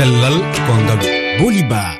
cellal ko ngal boliba.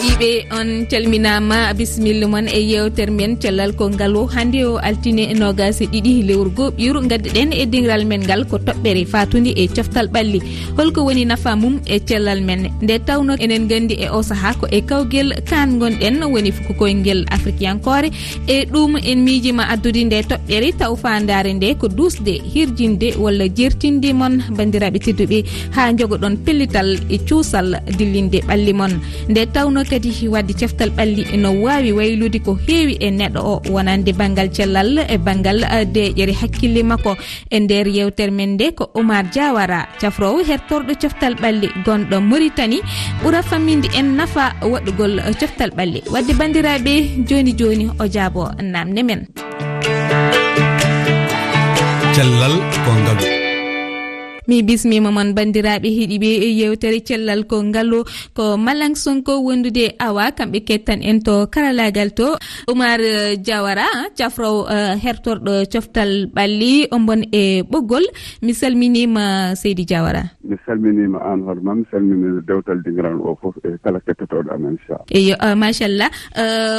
heeɗiɓe on calminama bisimilla moon e yewtere men cellal kongal o. Hannde o altine e nogas e ɗiɗi lewru goɓɓiru gaddeɗen e dingral men ngal ko toɓɓere fatude e coftal ɓalli. Holko woni nafa mum e cellal men. Nde tawno enen gandi e o saaha ko e kawguel kan gonɗen woni fukukoye guel africankore e ɗum en miijima addude nde toɓɓere taw fandare nde ko dusde hirjinde walla jertinde moon bandiraɓe tedduɓe. Ha jogoɗon pellital e cuusal dillinde ɓalli moon nde tawno kadi wadde ceftal ɓalli no wawi waylude ko heewi e neɗɗo o. Wonande banggal cellal e banggal e deƴere hakkille makko e nder yewtere men nde ko oumar diawara. Cafrowo hertorɗo ceftal ɓalli gonɗo maritani ɓuura famminde en nafa waɗugol ceftal ɓalli. Wadde bandiraɓe joni joni o jaabo namde men. Cellal ko ngaalu mi bismima moon bandiraɓe heeɗiɓe e yewtere cellal ko konngalo ko malang sonko wondude awa kamɓe kettan en to karalagal to. Oumar eh, diawara cafrow eh, hertorɗo coftal ɓalli ombon e ɓoggol. Mi salminima seydi diawara. Mi salminima an hoorema mi salminima dewtal dingiran o foof e kala kettotoɗo amen inchallah. Eyo eh, machallah.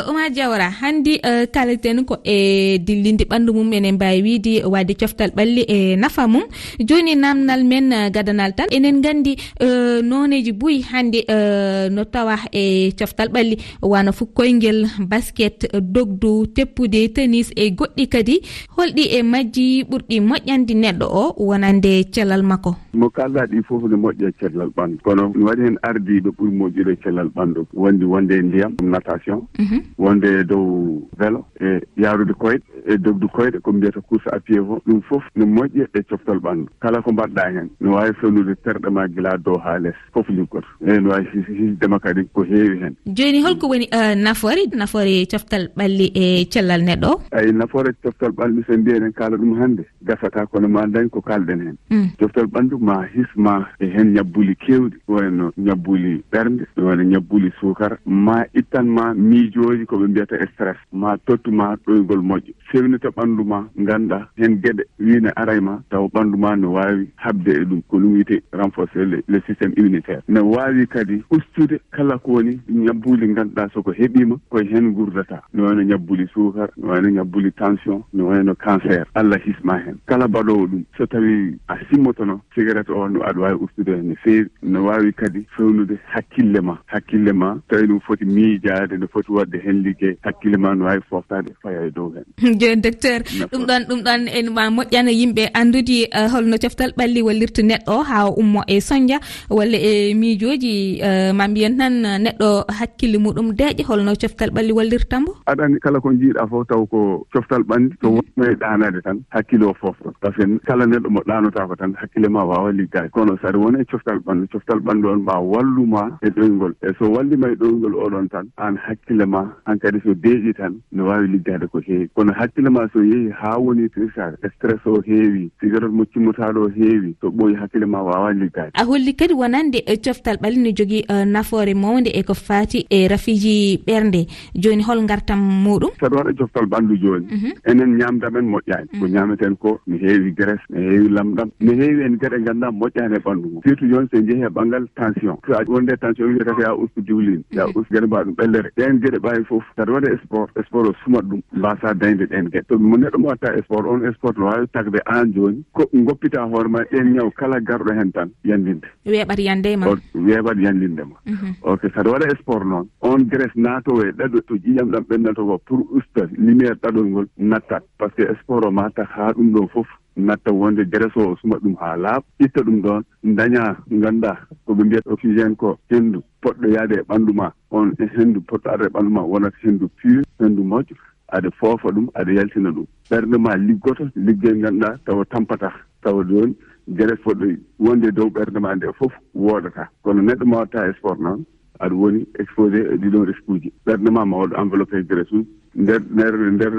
Oumar diawara hanndi kaleten ko e dillinde ɓanndu mum enen mbawi wiide wadde coftal ɓalli e nafa mum. Joni namdal ɓingal men euh, gadanal tan. Enen gandi euh, noneji buyi hannde euh, no tawa e coftal ɓalli. Wana fukkoyngel basket dogdu teppude tenis e goɗɗi kadi. Holɗi e majji ɓurɗi moƴƴandi neɗɗo o wonande cellal makko. Mo kalɗa ɗi fof ne moƴƴa cellal ɓandu kono mi waɗi hen ardiɓe ɓuuri moƴƴude cellal ɓandu wondi wonde e ndiyam natation. Mhm. Wonde e dow vélo e yarude koyɗe e dogdu koyɗe ko mbiyata course à pied fo ɗum fof ne moƴƴa e coftal ɓandu kala ko mbaɗɗa mbaɗɗa hen. No wawi fewnude terɗe ma guila dow ha less foof liggoto eyi no wawi hisdema kadi ko heewi hen. Joni holko woni euh, nafoore nafoore coftal ɓalli e cellal neɗɗo o? Eyi nafoore coftal ɓalli so mbiyeɗen kaala ɗum hannde gasata kono ma dañ ko kalɗen hen. Mm. Coftal ɓandu ma hisma e hen ñabbuli kewɗi wayno ñabbuli ɓernde wayno ñabbuli sukara ma ittanma miijoji koɓe mbiyata e stress. Ma tottuma ɗoygol moƴƴo. Fewnita ɓandu ma ganduɗa hen gueɗe wina ara ma. Taw ɓandu ma no wawi ha habde e ɗum ko ɗum wiyete renforcer le, le systéme immunitaire. Ne wawi kadi ustude kala ko woni ñabbuli ganduɗa soko heeɓima koye hen gurdata no wayno ñabbuli sukar no wayno ñabbuli tension no wayno cancer. Allah hisma hen. Kala mbaɗowo ɗum. So tawi a simmotono cigarette o no aɗa wawi ustude hen no feewi. No wawi kadi fewnude hakkille ma. Hakkille ma tawi ɗum foti miijade no foti wadde hen ligguey hakkille ma no wawi foftade faya e dow hen. Joni docteur ɗum ɗon ɗum ɗon en ma moƴƴana yimɓe andude eh, holno coftal ɓalli ɓuri wallirde neɗɗo ha ummo e soñdia walla e miijoji eh, ma mbiyen tan neɗɗo hakkille muɗum deeƴe holno coftal ɓalli wallirtambo aɗani kala ko jiiɗa fof taw ko coftal ɓandi so wonno e ɗanade tan hakkille o fofton par ce que kala neɗɗo mo ɗanotako tan hakkille ma wawa liggade kono saɗa woni e coftal ɓandu coftal ɓandu on ma walluma e ɗoygol. E so wallima e ɗoygol oɗon tan an hakkille ma han kadi so deeƴi tan ne wawi liggade ko heewi. Kono hakkille ma so yeehi ha woni tirsade stress o heewi cigarette mo cimmotaaɗo o heewi liggani so ɓooyi hakkille ma wawa liggade a holli kadi wonande e coftal ɓalli no jogui e, nafoore mawde e ko fati e rafiji ɓernde. Joni hol gartam muɗum? Saɗa waɗa coftal ɓandu joni mhm. enen ñamdamen moƴƴani mm. ko ñameten ko ne heewi graisse ne heewi lamɗam ne heewi en gueɗe ganduɗa moƴƴani e ɓandu mum. Surtout joni so jeehi e ɓanggal tension. So a wonde tension wiyete ko ya ustu diwlin ya mm. ustu gueɗe mbaɗum ɓellere. Ɗen gueɗe ɓawi foof saɗa waɗa sport sport o sumat ɗum mbasa dañde ɗen gueɗe so mo neɗɗo mo watta sport on sport no wawi tagde an joni ko goppita hoore ma ɗe ɗen ñaw kala garɗo hen tan yandinde. Weeɓat yandema. Weeɓat yandindema mhm. ok saɗa waɗa sport noon on graisse naato e ɗaɗo to ƴiƴam ɗam ɓennata ko pour usta lumiére ɗaɗol ngol nattat. Par ce que sport o matat haa ɗum ɗon fof natta wonde graisse o suma ɗum haa laaɓ. Itta ɗum ɗon daña ngannda ko ɓe mbiyata oxygéne ko henndu poɗɗo yaade e ɓanndu ma. On henndu poɗɗo arde e ɓanndu ma wonata henndu pure henndu moƴƴo. Aɗa foofa ɗum aɗa yaltina ɗum. Ɓernde ma liggoto liggey ngannduɗa tawa tampata tawa joni gueɗe foɗɗo wonde dow ɓerde ma nde fof woodata. Kono neɗɗo mo watta e sport noon aɗa woni exposé e ɗiɗon risque uji ɓerde ma ma waɗo enveloppé graisse uji nder nder nder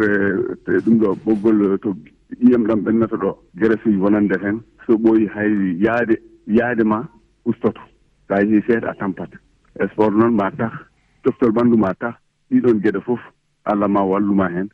e ɗum ɗo ɓoggol to ƴiyam ɗam ɓennata ɗo graisse uji wonande hen. So ɓooyi hay yaade yaade ma ustoto. Sa yehi seeɗa a tampat e sport noon ma tah toftol ɓanndu ma tah ɗiɗon geɗe fof allah ma walluma heen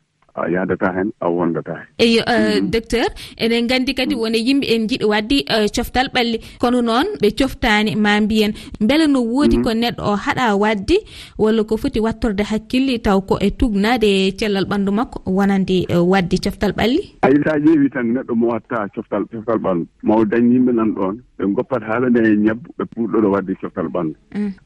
a yadata hen a wondata hen. Eyi euh, mm-hmm. docteur eɗen gandi kadi mm-hmm. wona yimɓe en jiiɗi wadde euh, coftal ɓalli. Kono noon ɓe coftani ma mbiyen. Beele no woodi mm-hmm. ko neɗɗo o haɗa wadde walla ko foti wattorde hakkille taw ko e tugnade e cellal ɓandu makko wonande euh, wadde coftal ɓalli? Ayi sa ƴeewi tan neɗɗo mo watta coftal coftal ɓandu mawo dañ yimɓe nan ɗon ɓe goppat haalande e ñabbu ɓe puɗɗoɗo wadde coftal ɓandu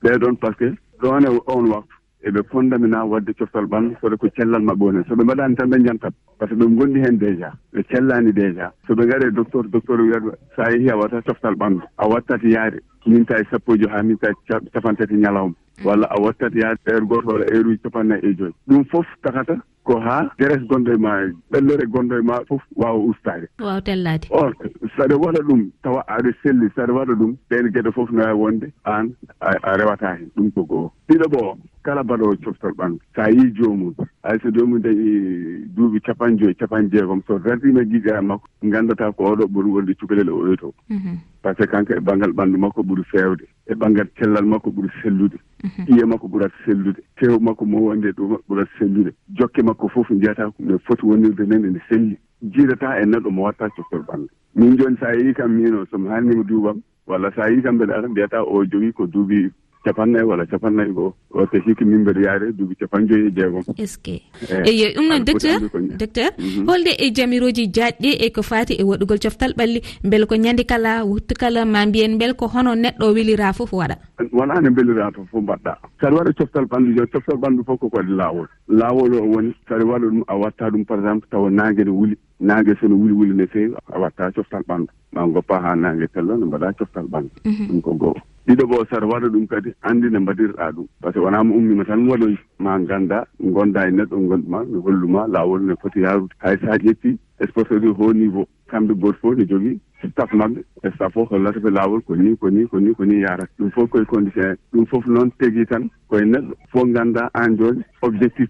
ɓeɗon mm. par ce que ɗon e on waktu eɓe fondamina wadde coftal ɓallo kono ko cellal maɓɓe woni. Soɓe mbaɗani tan ɓe jantat par ce que ɓe gonndi hen déjà ɓe cellani déjà. Soɓe ngaɗe docteur docteur wiyata sa yeehi a watta coftal ɓanndu a wattat yaade minta e sappojo haa min tawi capantati ñalawma. Mm. Walla a wattat yaade heure goto walla heure uji capannayyi e joyi. Ɗum foof takata ko haa deres gonɗo e ma ɓellore gonɗo e ma fof waawa ustaade waaw tellaade on saɗa waɗa ɗum tawa aɗa selli saɗa waɗa ɗum ɗeen geɗe fof no waawi wonde aan a rewataa heen ɗum ko goo. Ɗiɗo ɓoo kala mbaɗoowo coftol ɓanndu so a yii joomum hay so joomum dañi e, duuɓi capan joyi capan jeegom. So radiima giiƴiraa makko nganndataa ko oɗo ɓuri wonde cukalel o oyoto. Mhm. Par ce que kanko e baŋngal ɓanndu makko ɓuri feewde e baŋngal cellal makko ɓuri sellude. Mhm. Iye makko ɓurat sellude. Tew makko mo wonde e ɗum ɓurat sellude. Jokke makko makko fof jiyata no foti wonirde men ene selli. Jiidata e neɗɗo mo watta cokkol ɓalla min joni sa yii kam mino somi hannima duuɓam walla sa yii kam mbeɗa ara mbiyata o jogii ko duuɓi capannayyi walla capannayyi goo watte sikki min mbeɗa yaare duuɓi capan joyi e jeegom. Est ce que eh, eh, eyi ɗum noon docteur docteur mhm. holde e jamiroji jaajɗi e ko fati e waɗugol coftal ɓalli beele ko ñande kala wuttu kala ma mbiyen beele ko hono neɗɗo welira fof waɗa. Wona no mbelira to fof mbaɗɗa. Saɗa waɗa coftal ɓanndu jo coftal ɓanndu fof koko waɗi laawol. Laawol o woni saɗa waɗa ɗum a watta ɗum par exemple tawa naangue ne wuli naangue sono wuli wuli no feewi a watta coftal ɓanndu. Ma goppa haa naangue tello ne mbaɗa coftal ɓanndu. Mhm. Ɗum ko goo ɗiɗo bo sara waɗa ɗum kadi anndi no mbaɗirɗa ɗum. Par ce que wonaa mo ummima tan waɗoy ma ngannda gonda e neɗɗo gonduma mi holluma laawol no foti yaarude. Hay so a ƴettii e sponsori haut niveau kamɓe goto fof ne jogii staff maɓɓe e staff e o hollata ɓe laawol ko ni ko ni ko ni ko ni yarata. Ɗum fof koye condition ɗum fof noon tegi tan koye neɗɗo. Fof ngannda aan jooni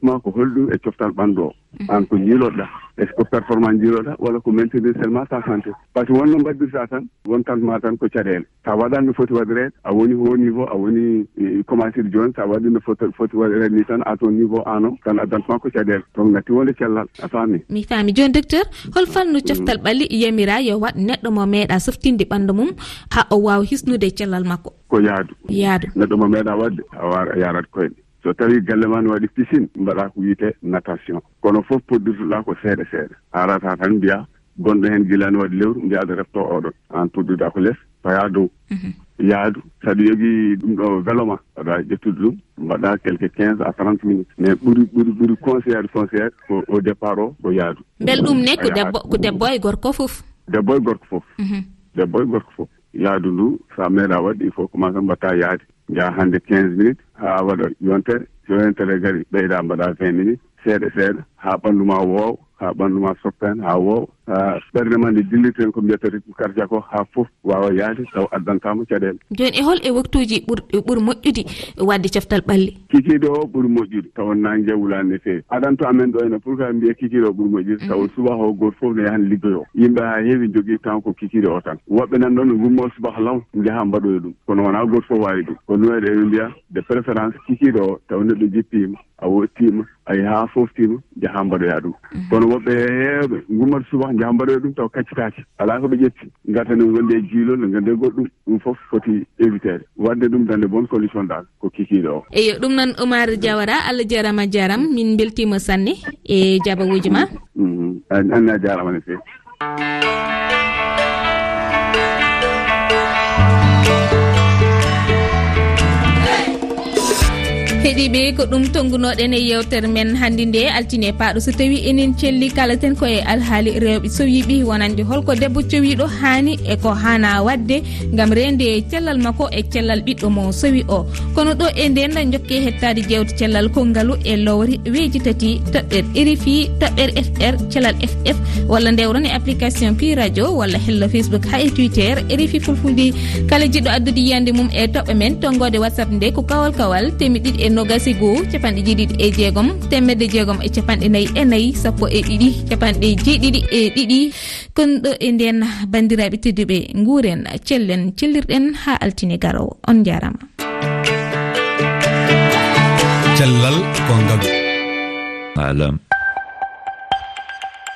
ma ko holɗum e coftal ɓanndu o mhm. an ko jiiloɗɗa est ce que performance jiiloɗa walla ko maintenir seulement ta santé? Par ce que wonno mbaddirta tan wontantma tan ko caɗele sa a waɗani no foti waɗireede a woni ho niveau a woni e, commencir jooni sa waɗi no foti waɗireede ni tan a ton niveau an o tan addantma ko caɗele donc natti wonde cellal a faami. Mi faami. Jooni docteur hol fannu coftal ɓalli yamira yo waɗ neɗɗo mo meeɗa softinde ɓanndu mum ha o wawa hisnude cellal makko. Ko yaadu. Yaadu. Neɗɗo mo meeɗa wadde a wara yarat koyɗe. So tawi galle ma ne waɗi piscine mbaɗa ko wiyete natation. Kono fof poddirtuɗa ko seeɗa seeɗa. Arata tan mbiya gonɗo heen gilani waɗi lewru mbiyaɗo refto oɗon. An tudduɗa ko less paya dow. Mhm. Yaadu. Saɗa yogii ɗum ɗo velo ma aɗa ƴettude ɗum mbaɗa quelque quinze à trente minutes. Mais ɓuri ɓuri ɓuri conseillére conseillére ko au départ o ko yaadu. Bel ɗum ne ko debbo ko debbo e gorko fof. debbo e gorko fof. Mhm. Debbo e gorko fof. Yaadu ndu so a meeɗa waɗde il faut commence mbatta yaade. Jaha hannde quinze minutes haa waɗa yontere yontere gari ɓeyɗa mbaɗa vingt minutes seeɗa seeɗa haa ɓanndu ma woowa haa ɓanndu ma soppeen haa woowa ɓernde ma nde dillirten ko mbiyata rythme cardia ko haa fof wawa yaade taw addantama caɗele. Joni e hol e waktuji ɓurɗi e ɓuri moƴƴude wadde ceftal ɓalli? Kikiɗo o ɓuuri moƴƴude taw nan jawulani no fewi aɗanto amen ɗo ene pour qua mbiya kikiɗo o ɓuuri moƴƴude tawa mm. subaha o goto foof ne yahan liggoy o. Yimɓe ha heewi jogui temps ko kikiiɗe o tan. Woɓɓe nan ɗon no ngummoo subaha law jaaha mbaɗoye ɗum. Kono wona goto foof wawi ɗum. Ko noweɗe eɓe mbiya de préférence kikiɗo o taw neɗɗo jippima a wottima a yahaa foftima jaaha mbaɗoya ɗum. Mm. Kono woɓɓe heewɓe ngummat subaha jaha mbaɗoya ɗum taw kaccitaki ala koɓe ƴetti. Gartane gonde e jiilol no gande goɗɗum ɗum foof foti évitede wadde ɗum dande bonne condition dal ko kikiɗo o. Eyo ɗum noon oumar diawara allah jarama jaram min beltima sanne e jaabawuji ma. Mhm. Anne a jarama no fewi heeɗiɓe ko ɗum tonggunoɗen e yewtere men. Hannde nde altine paaɗo so tawi enen celli kalaten koye alhaali rewɓe. Sowiɓe wonande holko debbo cowiɗo haani e ko hana wadde gam rende e cellal makko e cellal ɓiɗɗo mo sowi o. Kono ɗo e nden jokke hettade jewte cellal konngalu e lowri weeji tati toɓɓere rfi toɓɓere fr cellal ff walla ndewron e application pi radio walla hello facebook. Ha e twitter rfi fulfulde. Kala jiɗɗo addude yiyande mum e toɓɓe men tonggode whatsapp nde ko kawal kawal temi ɗiɗi e no nogasi goho capanɗe jeeɗiɗi e jeegom temedde jeegom e capanɗe nayyi e nayyi sappo e ɗiɗi capanɗe jeeɗiɗi e ɗiɗi. Kono ɗo e nden bandiraɓe tedduɓe guuren cellen cellirɗen ha altine garowo on jarama cellal ko ngaalu alam